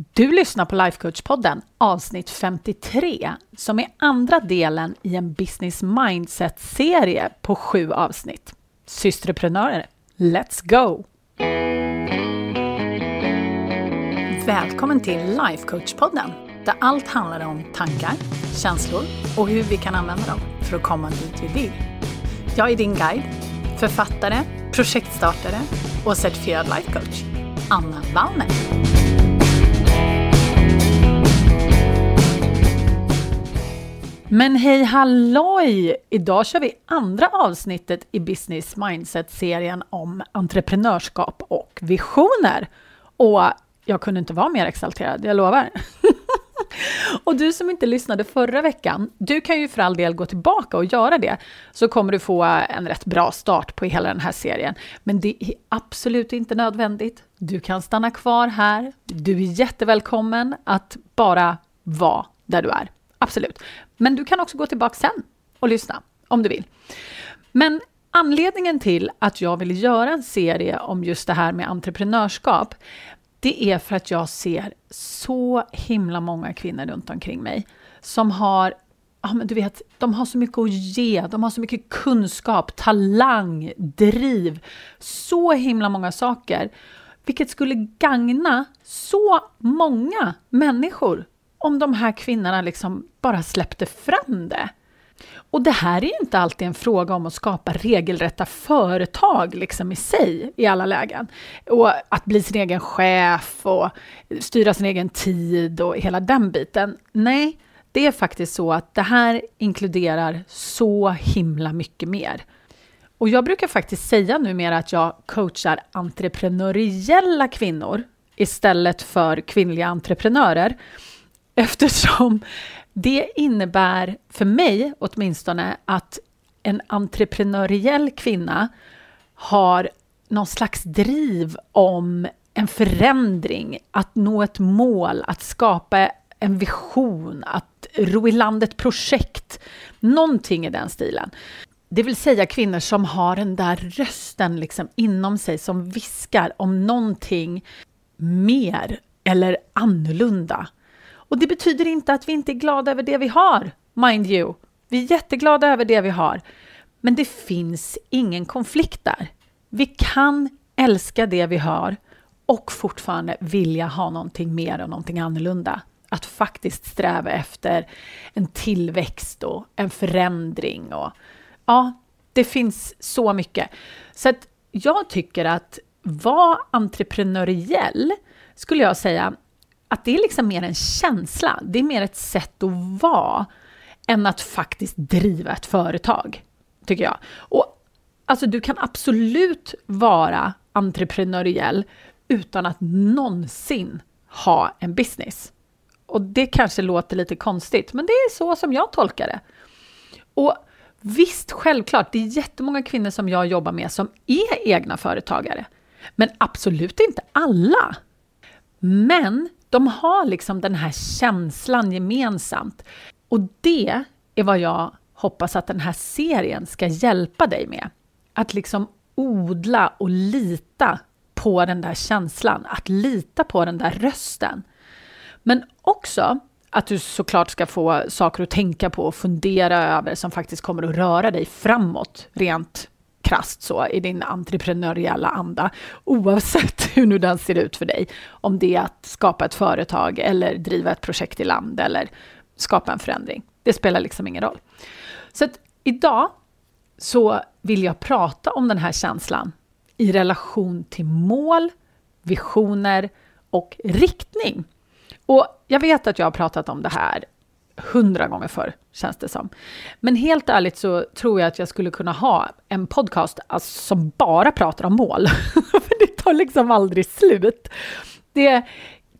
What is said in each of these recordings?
Du lyssnar på Lifecoach-podden avsnitt 53 som är andra delen i en business mindset-serie på sju avsnitt. Systreprenörer, let's go! Välkommen till Lifecoach-podden där allt handlar om tankar, känslor och hur vi kan använda dem för att komma dit vi vill. Jag är din guide, författare, projektstartare och certifierad lifecoach, Anna Wallner. Men hej halloj! Idag kör vi andra avsnittet i Business Mindset-serien om entreprenörskap och visioner. Och jag kunde inte vara mer exalterad, jag lovar. och du som inte lyssnade förra veckan, du kan ju för all del gå tillbaka och göra det, så kommer du få en rätt bra start på hela den här serien. Men det är absolut inte nödvändigt. Du kan stanna kvar här. Du är jättevälkommen att bara vara där du är. Absolut. Men du kan också gå tillbaka sen och lyssna om du vill. Men anledningen till att jag vill göra en serie om just det här med entreprenörskap, det är för att jag ser så himla många kvinnor runt omkring mig som har Ja, men du vet, de har så mycket att ge, de har så mycket kunskap, talang, driv, så himla många saker, vilket skulle gagna så många människor om de här kvinnorna liksom bara släppte fram det. Och det här är inte alltid en fråga om att skapa regelrätta företag liksom i sig i alla lägen. Och att bli sin egen chef och styra sin egen tid och hela den biten. Nej, det är faktiskt så att det här inkluderar så himla mycket mer. Och jag brukar faktiskt säga numera att jag coachar entreprenöriella kvinnor istället för kvinnliga entreprenörer. Eftersom det innebär, för mig åtminstone, att en entreprenöriell kvinna har någon slags driv om en förändring, att nå ett mål, att skapa en vision, att ro i land ett projekt. Någonting i den stilen. Det vill säga kvinnor som har den där rösten liksom inom sig som viskar om någonting mer eller annorlunda och det betyder inte att vi inte är glada över det vi har, mind you. Vi är jätteglada över det vi har. Men det finns ingen konflikt där. Vi kan älska det vi har och fortfarande vilja ha någonting mer och någonting annorlunda. Att faktiskt sträva efter en tillväxt och en förändring. Och, ja, det finns så mycket. Så att jag tycker att vara entreprenöriell skulle jag säga att det är liksom mer en känsla, det är mer ett sätt att vara än att faktiskt driva ett företag, tycker jag. Och alltså, du kan absolut vara entreprenöriell utan att någonsin ha en business. Och det kanske låter lite konstigt, men det är så som jag tolkar det. Och visst, självklart, det är jättemånga kvinnor som jag jobbar med som är egna företagare. Men absolut inte alla. Men de har liksom den här känslan gemensamt. Och det är vad jag hoppas att den här serien ska hjälpa dig med. Att liksom odla och lita på den där känslan, att lita på den där rösten. Men också att du såklart ska få saker att tänka på och fundera över som faktiskt kommer att röra dig framåt rent krast så i din entreprenöriella anda, oavsett hur nu den ser ut för dig. Om det är att skapa ett företag eller driva ett projekt i land eller skapa en förändring. Det spelar liksom ingen roll. Så att idag så vill jag prata om den här känslan i relation till mål, visioner och riktning. Och jag vet att jag har pratat om det här hundra gånger förr, känns det som. Men helt ärligt så tror jag att jag skulle kunna ha en podcast alltså, som bara pratar om mål. För det tar liksom aldrig slut. Det,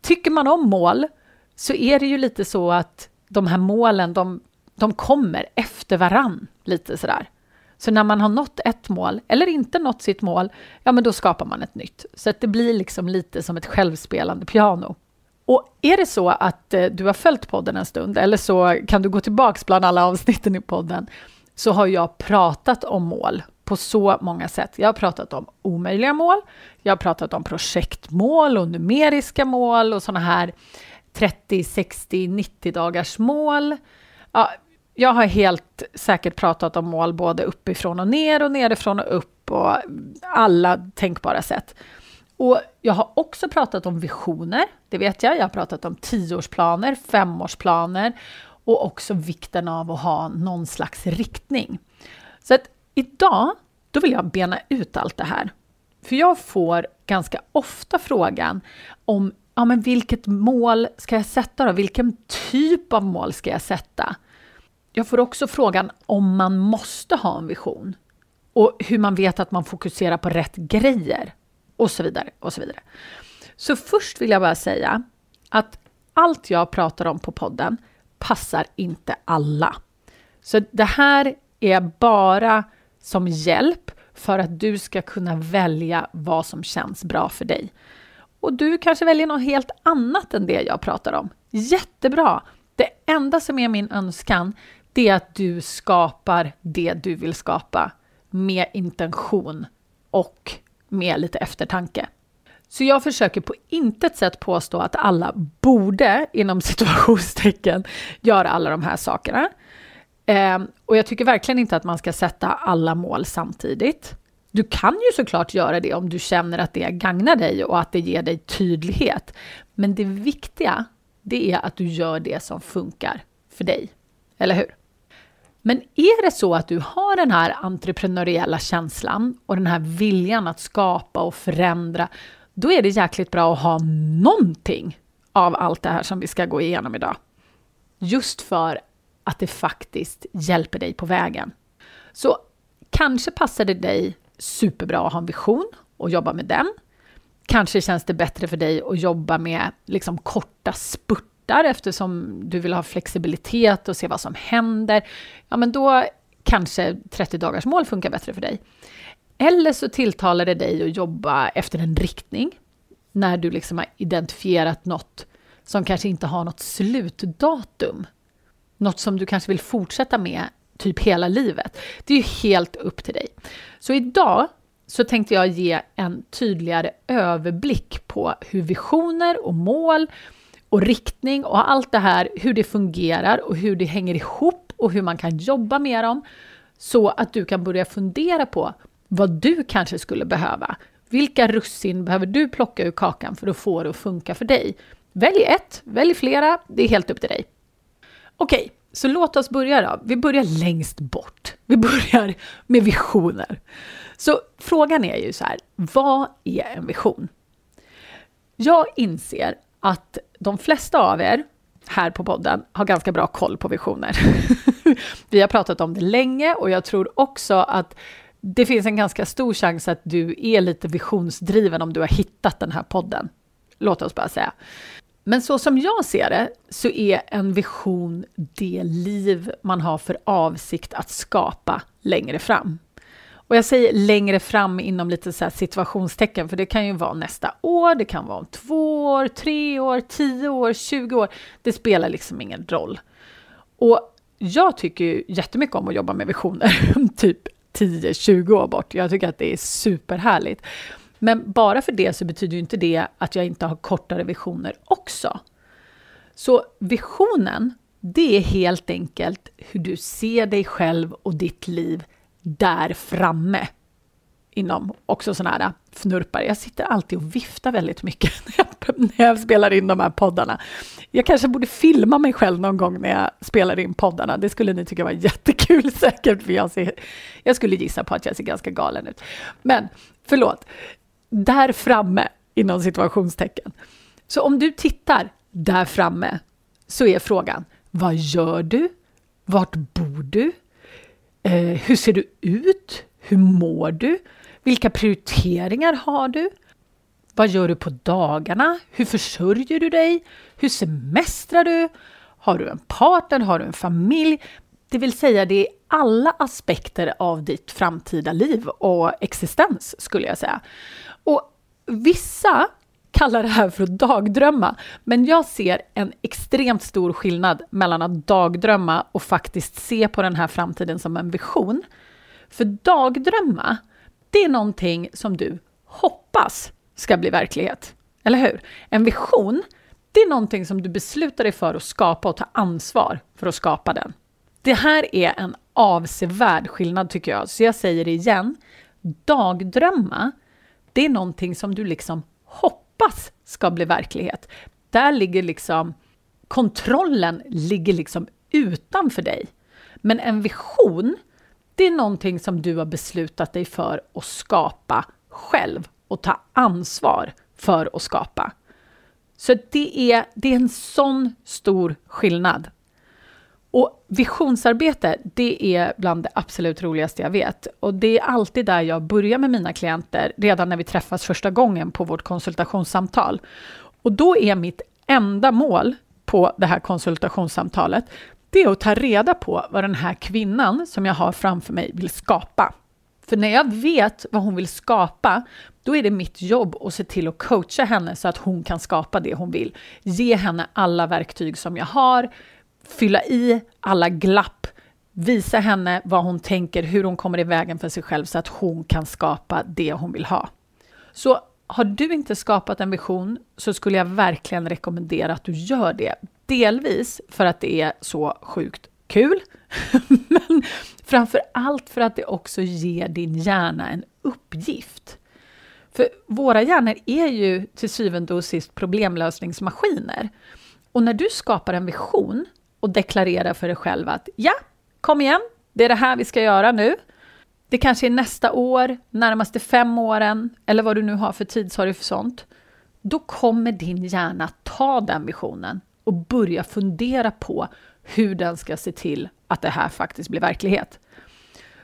tycker man om mål så är det ju lite så att de här målen, de, de kommer efter varann, lite sådär. Så när man har nått ett mål, eller inte nått sitt mål, ja men då skapar man ett nytt. Så att det blir liksom lite som ett självspelande piano. Och är det så att eh, du har följt podden en stund, eller så kan du gå tillbaks bland alla avsnitten i podden, så har jag pratat om mål på så många sätt. Jag har pratat om omöjliga mål, jag har pratat om projektmål och numeriska mål och sådana här 30, 60, 90 dagars mål. Ja, jag har helt säkert pratat om mål både uppifrån och ner och nerifrån och upp och alla tänkbara sätt. Och jag har också pratat om visioner, det vet jag. Jag har pratat om tioårsplaner, femårsplaner och också vikten av att ha någon slags riktning. Så att idag, då vill jag bena ut allt det här. För jag får ganska ofta frågan om ja, men vilket mål ska jag sätta då? Vilken typ av mål ska jag sätta? Jag får också frågan om man måste ha en vision och hur man vet att man fokuserar på rätt grejer och så vidare och så vidare. Så först vill jag bara säga att allt jag pratar om på podden passar inte alla. Så det här är bara som hjälp för att du ska kunna välja vad som känns bra för dig. Och du kanske väljer något helt annat än det jag pratar om. Jättebra! Det enda som är min önskan, det är att du skapar det du vill skapa med intention och med lite eftertanke. Så jag försöker på intet sätt påstå att alla borde, inom situationstecken, göra alla de här sakerna. Eh, och jag tycker verkligen inte att man ska sätta alla mål samtidigt. Du kan ju såklart göra det om du känner att det gagnar dig och att det ger dig tydlighet. Men det viktiga, det är att du gör det som funkar för dig. Eller hur? Men är det så att du har den här entreprenöriella känslan och den här viljan att skapa och förändra, då är det jäkligt bra att ha någonting av allt det här som vi ska gå igenom idag. Just för att det faktiskt hjälper dig på vägen. Så kanske passar det dig superbra att ha en vision och jobba med den. Kanske känns det bättre för dig att jobba med liksom korta spurtar eftersom du vill ha flexibilitet och se vad som händer. Ja, men då kanske 30 dagars mål funkar bättre för dig. Eller så tilltalar det dig att jobba efter en riktning när du liksom har identifierat något som kanske inte har något slutdatum. Något som du kanske vill fortsätta med typ hela livet. Det är ju helt upp till dig. Så idag så tänkte jag ge en tydligare överblick på hur visioner och mål och riktning och allt det här, hur det fungerar och hur det hänger ihop och hur man kan jobba med dem så att du kan börja fundera på vad du kanske skulle behöva. Vilka russin behöver du plocka ur kakan för att få det att funka för dig? Välj ett, välj flera, det är helt upp till dig. Okej, så låt oss börja då. Vi börjar längst bort. Vi börjar med visioner. Så frågan är ju så här, vad är en vision? Jag inser att de flesta av er här på podden har ganska bra koll på visioner. Vi har pratat om det länge och jag tror också att det finns en ganska stor chans att du är lite visionsdriven om du har hittat den här podden. Låt oss bara säga. Men så som jag ser det så är en vision det liv man har för avsikt att skapa längre fram. Och jag säger längre fram inom lite så situationstecken, för det kan ju vara nästa år, det kan vara om två år, tre år, tio år, tjugo år. Det spelar liksom ingen roll. Och jag tycker ju jättemycket om att jobba med visioner, typ 10-20 år bort. Jag tycker att det är superhärligt. Men bara för det så betyder ju inte det att jag inte har kortare visioner också. Så visionen, det är helt enkelt hur du ser dig själv och ditt liv där framme. Inom också sådana här fnurpar. Jag sitter alltid och viftar väldigt mycket när jag spelar in de här poddarna. Jag kanske borde filma mig själv någon gång när jag spelar in poddarna. Det skulle ni tycka var jättekul säkert, för jag, ser, jag skulle gissa på att jag ser ganska galen ut. Men förlåt, där framme inom situationstecken. Så om du tittar där framme så är frågan, vad gör du? Vart bor du? Eh, hur ser du ut? Hur mår du? Vilka prioriteringar har du? Vad gör du på dagarna? Hur försörjer du dig? Hur semestrar du? Har du en partner? Har du en familj? Det vill säga, det är alla aspekter av ditt framtida liv och existens, skulle jag säga. Och vissa kallar det här för att dagdrömma, men jag ser en extremt stor skillnad mellan att dagdrömma och faktiskt se på den här framtiden som en vision. För dagdrömma, det är någonting som du hoppas ska bli verklighet. Eller hur? En vision, det är någonting som du beslutar dig för att skapa och ta ansvar för att skapa den. Det här är en avsevärd skillnad tycker jag, så jag säger det igen. Dagdrömma, det är någonting som du liksom hoppas hoppas ska bli verklighet. Där ligger liksom kontrollen ligger liksom utanför dig. Men en vision, det är någonting som du har beslutat dig för att skapa själv och ta ansvar för att skapa. Så det är, det är en sån stor skillnad. Och visionsarbete, det är bland det absolut roligaste jag vet. Och det är alltid där jag börjar med mina klienter, redan när vi träffas första gången på vårt konsultationssamtal. Och då är mitt enda mål på det här konsultationssamtalet, det är att ta reda på vad den här kvinnan som jag har framför mig vill skapa. För när jag vet vad hon vill skapa, då är det mitt jobb att se till att coacha henne så att hon kan skapa det hon vill. Ge henne alla verktyg som jag har, fylla i alla glapp, visa henne vad hon tänker, hur hon kommer i vägen för sig själv så att hon kan skapa det hon vill ha. Så har du inte skapat en vision så skulle jag verkligen rekommendera att du gör det. Delvis för att det är så sjukt kul, men framför allt för att det också ger din hjärna en uppgift. För våra hjärnor är ju till syvende och sist problemlösningsmaskiner. Och när du skapar en vision och deklarera för dig själv att ja, kom igen, det är det här vi ska göra nu. Det kanske är nästa år, närmaste fem åren eller vad du nu har för tidshorisont. Då kommer din hjärna ta den visionen och börja fundera på hur den ska se till att det här faktiskt blir verklighet.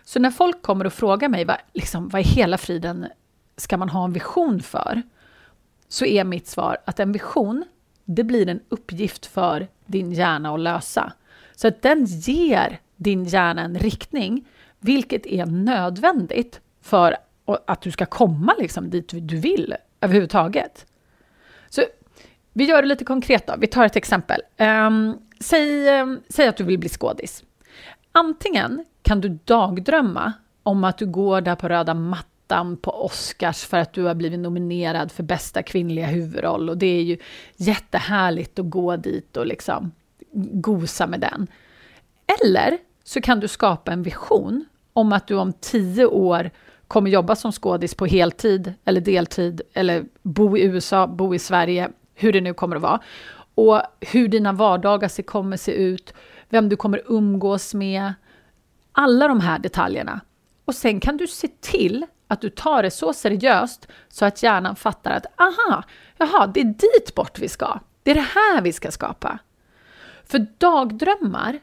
Så när folk kommer och frågar mig vad, liksom, vad i hela friden ska man ha en vision för? Så är mitt svar att en vision, det blir en uppgift för din hjärna att lösa. Så att den ger din hjärna en riktning, vilket är nödvändigt för att du ska komma liksom dit du vill överhuvudtaget. Så vi gör det lite konkret då. Vi tar ett exempel. Um, säg, um, säg att du vill bli skådis. Antingen kan du dagdrömma om att du går där på röda mattan på Oscars för att du har blivit nominerad för bästa kvinnliga huvudroll och det är ju jättehärligt att gå dit och liksom gosa med den. Eller så kan du skapa en vision om att du om tio år kommer jobba som skådis på heltid eller deltid eller bo i USA, bo i Sverige, hur det nu kommer att vara. Och hur dina vardagar kommer se ut, vem du kommer umgås med, alla de här detaljerna. Och sen kan du se till att du tar det så seriöst så att hjärnan fattar att aha, jaha, det är dit bort vi ska. Det är det här vi ska skapa. För dagdrömmar,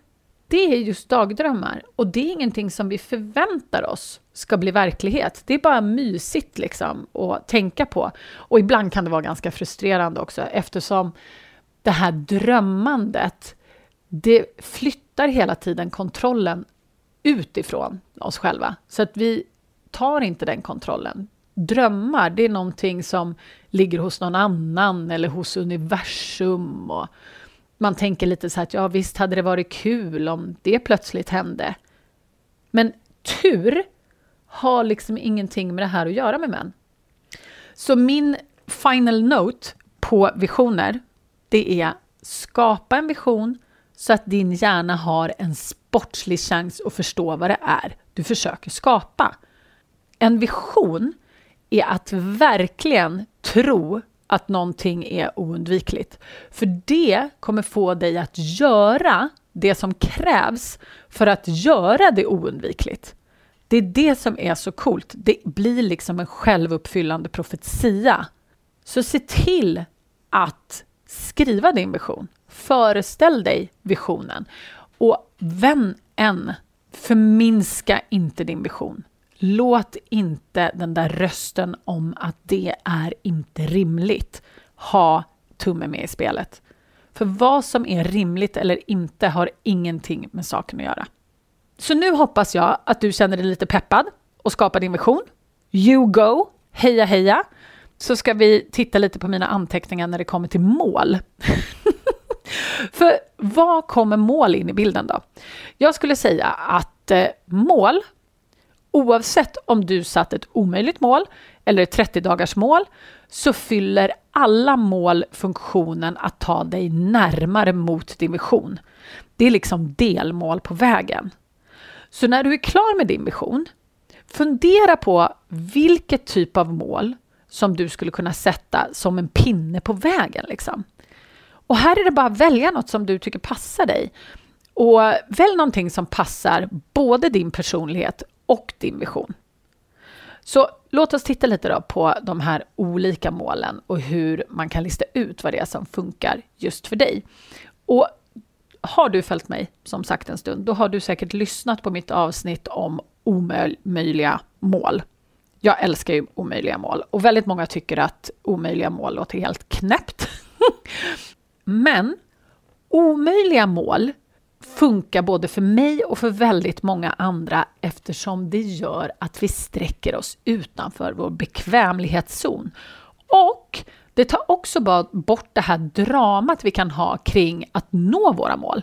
det är just dagdrömmar och det är ingenting som vi förväntar oss ska bli verklighet. Det är bara mysigt liksom att tänka på. Och ibland kan det vara ganska frustrerande också eftersom det här drömmandet, det flyttar hela tiden kontrollen utifrån oss själva. Så att vi tar inte den kontrollen. Drömmar, det är någonting som ligger hos någon annan eller hos universum. Och man tänker lite så här att ja, visst hade det varit kul om det plötsligt hände. Men tur har liksom ingenting med det här att göra med män. Så min final note på visioner, det är skapa en vision så att din hjärna har en sportslig chans att förstå vad det är du försöker skapa. En vision är att verkligen tro att någonting är oundvikligt. För det kommer få dig att göra det som krävs för att göra det oundvikligt. Det är det som är så coolt. Det blir liksom en självuppfyllande profetia. Så se till att skriva din vision. Föreställ dig visionen. Och vem än, förminska inte din vision. Låt inte den där rösten om att det är inte rimligt ha tummen med i spelet. För vad som är rimligt eller inte har ingenting med saken att göra. Så nu hoppas jag att du känner dig lite peppad och skapar din vision. You go! Heja heja! Så ska vi titta lite på mina anteckningar när det kommer till mål. För vad kommer mål in i bilden då? Jag skulle säga att eh, mål oavsett om du satt ett omöjligt mål eller ett 30 dagars mål så fyller alla mål funktionen att ta dig närmare mot din vision. Det är liksom delmål på vägen. Så när du är klar med din vision, fundera på vilket typ av mål som du skulle kunna sätta som en pinne på vägen. Liksom. Och här är det bara att välja något som du tycker passar dig. Och välj någonting som passar både din personlighet och din vision. Så låt oss titta lite då på de här olika målen och hur man kan lista ut vad det är som funkar just för dig. Och har du följt mig, som sagt en stund, då har du säkert lyssnat på mitt avsnitt om omöjliga mål. Jag älskar ju omöjliga mål och väldigt många tycker att omöjliga mål låter helt knäppt. Men omöjliga mål funkar både för mig och för väldigt många andra eftersom det gör att vi sträcker oss utanför vår bekvämlighetszon. Och det tar också bort det här dramat vi kan ha kring att nå våra mål.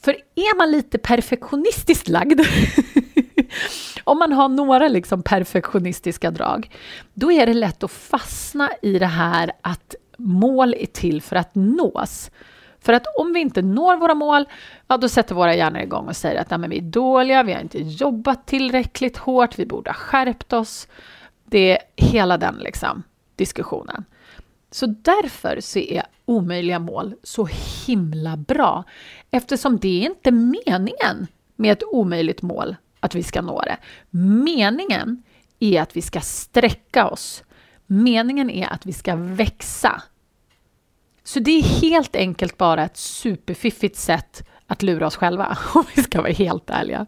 För är man lite perfektionistiskt lagd, om man har några liksom perfektionistiska drag, då är det lätt att fastna i det här att mål är till för att nås. För att om vi inte når våra mål, ja, då sätter våra hjärnor igång och säger att Nej, men vi är dåliga, vi har inte jobbat tillräckligt hårt, vi borde ha skärpt oss. Det är hela den liksom, diskussionen. Så därför så är omöjliga mål så himla bra, eftersom det är inte meningen med ett omöjligt mål att vi ska nå det. Meningen är att vi ska sträcka oss. Meningen är att vi ska växa. Så det är helt enkelt bara ett superfiffigt sätt att lura oss själva, om vi ska vara helt ärliga.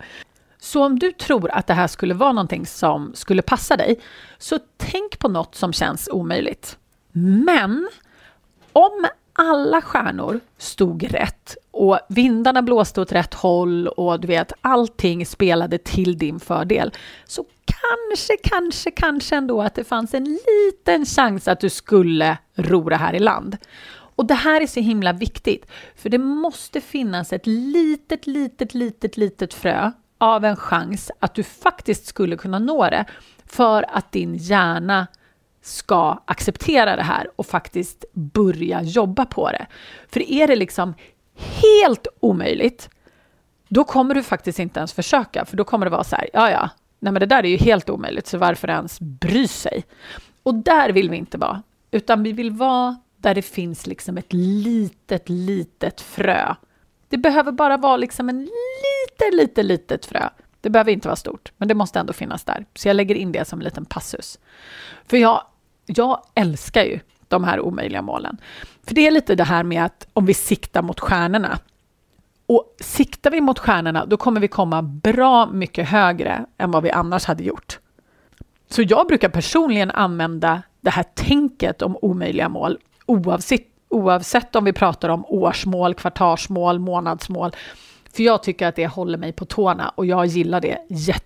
Så om du tror att det här skulle vara någonting som skulle passa dig, så tänk på något som känns omöjligt. Men om alla stjärnor stod rätt och vindarna blåste åt rätt håll och du vet allting spelade till din fördel så kanske, kanske, kanske ändå att det fanns en liten chans att du skulle ro det här i land. Och det här är så himla viktigt, för det måste finnas ett litet, litet, litet, litet frö av en chans att du faktiskt skulle kunna nå det för att din hjärna ska acceptera det här och faktiskt börja jobba på det. För är det liksom helt omöjligt, då kommer du faktiskt inte ens försöka, för då kommer det vara så här, ja, ja, nej, men det där är ju helt omöjligt, så varför ens bry sig? Och där vill vi inte vara, utan vi vill vara där det finns liksom ett litet, litet frö. Det behöver bara vara liksom en lite, lite, litet frö. Det behöver inte vara stort, men det måste ändå finnas där. Så jag lägger in det som en liten passus. För jag, jag älskar ju de här omöjliga målen. För det är lite det här med att om vi siktar mot stjärnorna. Och siktar vi mot stjärnorna, då kommer vi komma bra mycket högre än vad vi annars hade gjort. Så jag brukar personligen använda det här tänket om omöjliga mål oavsett, oavsett om vi pratar om årsmål, kvartalsmål, månadsmål. För jag tycker att det håller mig på tårna och jag gillar det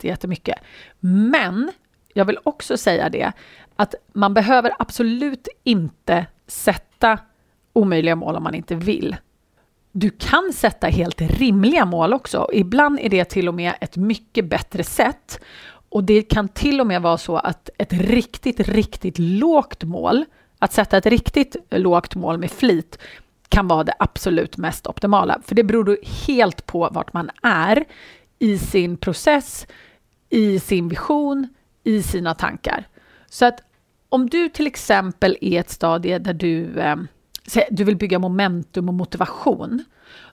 jättemycket. Men jag vill också säga det att man behöver absolut inte sätta omöjliga mål om man inte vill. Du kan sätta helt rimliga mål också. Ibland är det till och med ett mycket bättre sätt. Och det kan till och med vara så att ett riktigt, riktigt lågt mål att sätta ett riktigt lågt mål med flit kan vara det absolut mest optimala, för det beror helt på vart man är i sin process, i sin vision, i sina tankar. Så att om du till exempel är ett stadie där du, eh, du vill bygga momentum och motivation,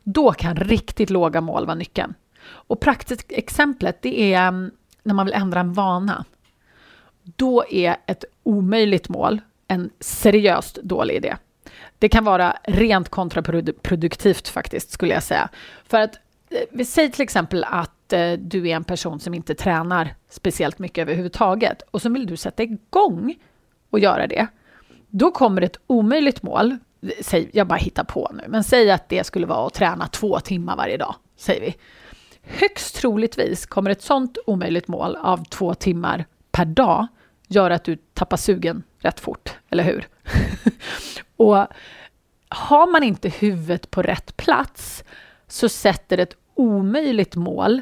då kan riktigt låga mål vara nyckeln. Och praktiskt exemplet, det är mm, när man vill ändra en vana. Då är ett omöjligt mål en seriöst dålig idé. Det kan vara rent kontraproduktivt faktiskt, skulle jag säga. För att eh, vi säger till exempel att eh, du är en person som inte tränar speciellt mycket överhuvudtaget och så vill du sätta igång och göra det. Då kommer ett omöjligt mål, säg, jag bara hittar på nu, men säg att det skulle vara att träna två timmar varje dag, säger vi. Högst troligtvis kommer ett sånt omöjligt mål av två timmar per dag göra att du tappar sugen rätt fort, eller hur? och har man inte huvudet på rätt plats så sätter ett omöjligt mål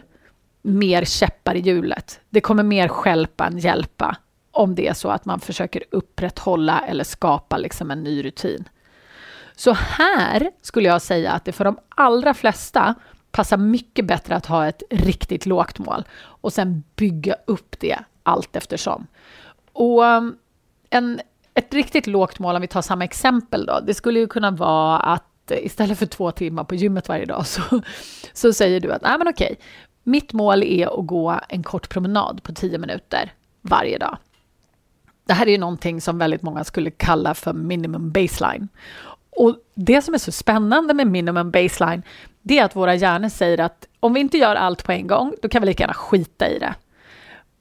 mer käppar i hjulet. Det kommer mer skälpa än hjälpa om det är så att man försöker upprätthålla eller skapa liksom en ny rutin. Så här skulle jag säga att det för de allra flesta passar mycket bättre att ha ett riktigt lågt mål och sen bygga upp det allt eftersom. Och en, ett riktigt lågt mål, om vi tar samma exempel då, det skulle ju kunna vara att eh, istället för två timmar på gymmet varje dag så, så säger du att nej men okej, mitt mål är att gå en kort promenad på tio minuter varje dag. Det här är ju någonting som väldigt många skulle kalla för minimum baseline. Och det som är så spännande med minimum baseline, det är att våra hjärnor säger att om vi inte gör allt på en gång, då kan vi lika gärna skita i det.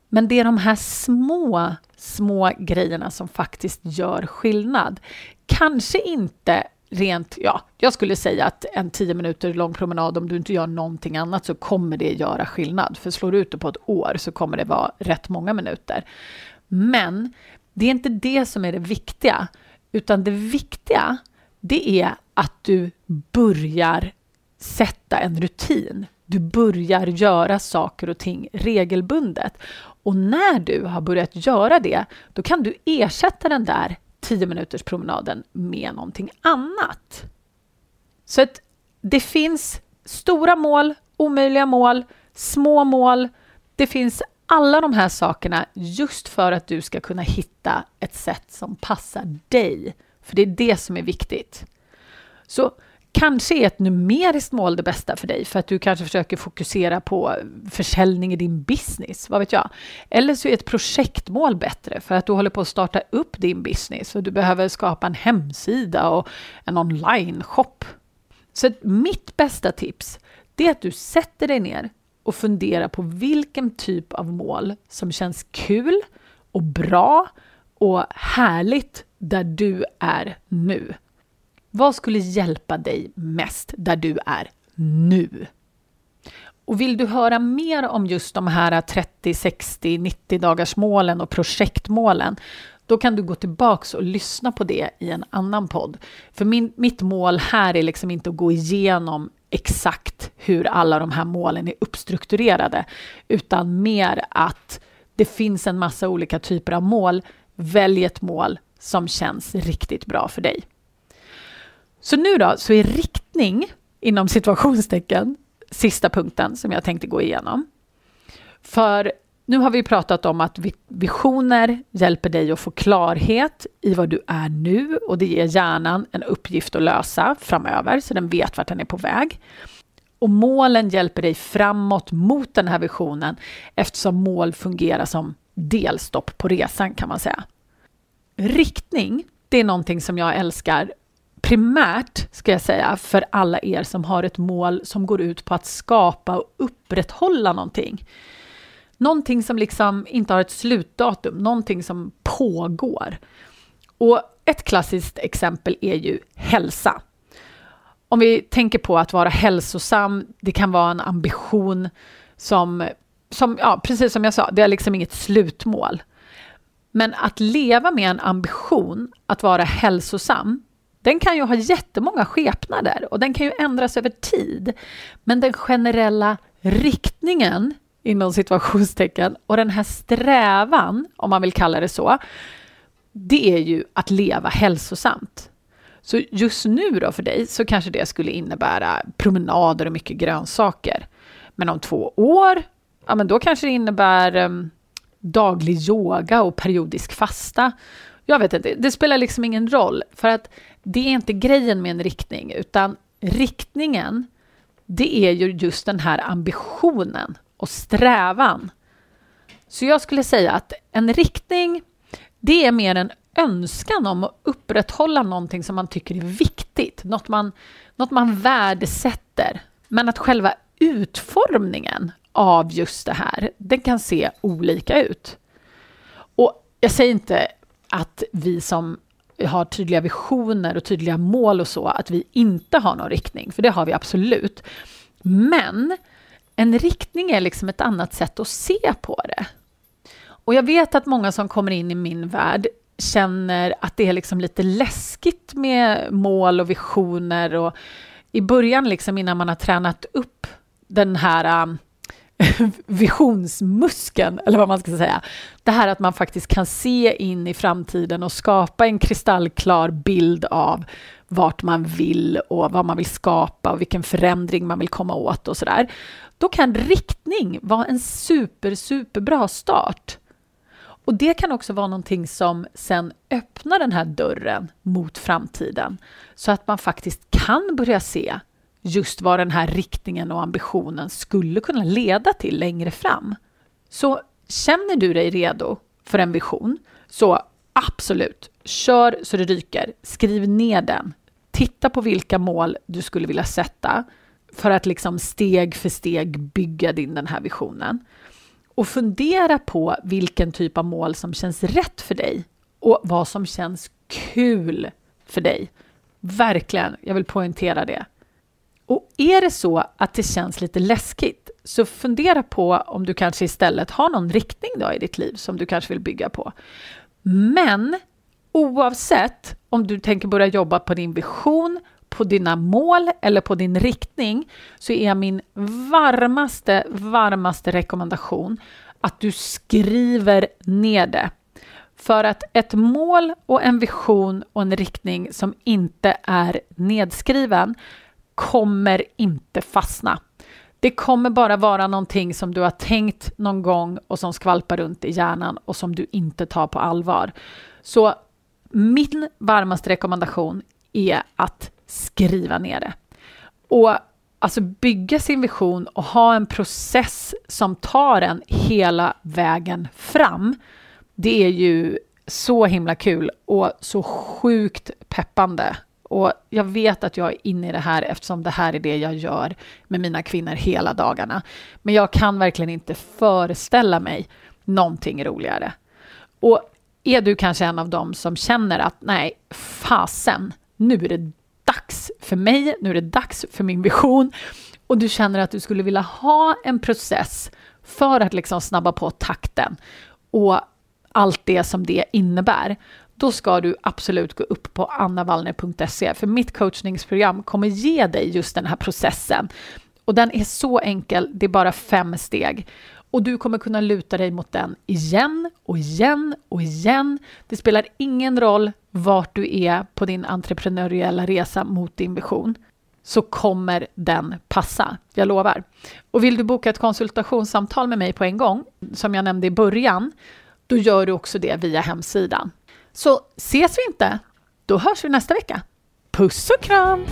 Men det är de här små, små grejerna som faktiskt gör skillnad. Kanske inte rent, ja, jag skulle säga att en tio minuter lång promenad, om du inte gör någonting annat så kommer det göra skillnad. För slår du ut det på ett år så kommer det vara rätt många minuter. Men det är inte det som är det viktiga, utan det viktiga det är att du börjar sätta en rutin. Du börjar göra saker och ting regelbundet. Och när du har börjat göra det, då kan du ersätta den där 10 minuters promenaden med någonting annat. Så att det finns stora mål, omöjliga mål, små mål. Det finns alla de här sakerna just för att du ska kunna hitta ett sätt som passar dig. För det är det som är viktigt. Så kanske är ett numeriskt mål det bästa för dig för att du kanske försöker fokusera på försäljning i din business, vad vet jag. Eller så är ett projektmål bättre för att du håller på att starta upp din business och du behöver skapa en hemsida och en online-shop. Så mitt bästa tips det är att du sätter dig ner och funderar på vilken typ av mål som känns kul och bra och härligt där du är nu. Vad skulle hjälpa dig mest där du är nu? Och vill du höra mer om just de här 30, 60, 90 dagars målen och projektmålen, då kan du gå tillbaks och lyssna på det i en annan podd. För min, mitt mål här är liksom inte att gå igenom exakt hur alla de här målen är uppstrukturerade, utan mer att det finns en massa olika typer av mål. Välj ett mål som känns riktigt bra för dig. Så nu då, så är riktning inom situationstecken sista punkten som jag tänkte gå igenom. För nu har vi pratat om att visioner hjälper dig att få klarhet i vad du är nu och det ger hjärnan en uppgift att lösa framöver så den vet vart den är på väg. Och målen hjälper dig framåt mot den här visionen eftersom mål fungerar som delstopp på resan kan man säga. Riktning, det är någonting som jag älskar primärt, ska jag säga, för alla er som har ett mål som går ut på att skapa och upprätthålla någonting. Någonting som liksom inte har ett slutdatum, någonting som pågår. Och ett klassiskt exempel är ju hälsa. Om vi tänker på att vara hälsosam, det kan vara en ambition som, som ja, precis som jag sa, det är liksom inget slutmål. Men att leva med en ambition att vara hälsosam, den kan ju ha jättemånga skepnader och den kan ju ändras över tid. Men den generella riktningen inom situationstecken och den här strävan, om man vill kalla det så, det är ju att leva hälsosamt. Så just nu då för dig så kanske det skulle innebära promenader och mycket grönsaker. Men om två år, ja men då kanske det innebär um, daglig yoga och periodisk fasta. Jag vet inte, det spelar liksom ingen roll för att det är inte grejen med en riktning utan riktningen det är ju just den här ambitionen och strävan. Så jag skulle säga att en riktning det är mer en önskan om att upprätthålla någonting som man tycker är viktigt, något man, något man värdesätter. Men att själva utformningen av just det här, den kan se olika ut. Och jag säger inte att vi som har tydliga visioner och tydliga mål och så, att vi inte har någon riktning, för det har vi absolut. Men en riktning är liksom ett annat sätt att se på det. Och jag vet att många som kommer in i min värld känner att det är liksom lite läskigt med mål och visioner och i början, liksom innan man har tränat upp den här um, visionsmuskeln, eller vad man ska säga. Det här att man faktiskt kan se in i framtiden och skapa en kristallklar bild av vart man vill och vad man vill skapa och vilken förändring man vill komma åt och sådär. Då kan riktning vara en super, superbra start. Och det kan också vara någonting som sen öppnar den här dörren mot framtiden så att man faktiskt kan börja se just vad den här riktningen och ambitionen skulle kunna leda till längre fram. Så känner du dig redo för en vision, så absolut, kör så det ryker. Skriv ner den. Titta på vilka mål du skulle vilja sätta för att liksom steg för steg bygga din den här visionen. Och fundera på vilken typ av mål som känns rätt för dig och vad som känns kul för dig. Verkligen, jag vill poängtera det. Och är det så att det känns lite läskigt, så fundera på om du kanske istället har någon riktning då i ditt liv som du kanske vill bygga på. Men oavsett om du tänker börja jobba på din vision, på dina mål eller på din riktning, så är min varmaste, varmaste rekommendation att du skriver ner det. För att ett mål och en vision och en riktning som inte är nedskriven kommer inte fastna. Det kommer bara vara någonting som du har tänkt någon gång och som skvalpar runt i hjärnan och som du inte tar på allvar. Så min varmaste rekommendation är att skriva ner det. Och alltså bygga sin vision och ha en process som tar en hela vägen fram. Det är ju så himla kul och så sjukt peppande och jag vet att jag är inne i det här eftersom det här är det jag gör med mina kvinnor hela dagarna. Men jag kan verkligen inte föreställa mig någonting roligare. Och är du kanske en av dem som känner att nej, fasen, nu är det dags för mig, nu är det dags för min vision och du känner att du skulle vilja ha en process för att liksom snabba på takten och allt det som det innebär, då ska du absolut gå upp på annavallner.se för mitt coachningsprogram kommer ge dig just den här processen. Och den är så enkel, det är bara fem steg. Och du kommer kunna luta dig mot den igen och igen och igen. Det spelar ingen roll vart du är på din entreprenöriella resa mot din vision så kommer den passa, jag lovar. Och vill du boka ett konsultationssamtal med mig på en gång, som jag nämnde i början, då gör du också det via hemsidan. Så ses vi inte, då hörs vi nästa vecka. Puss och kram!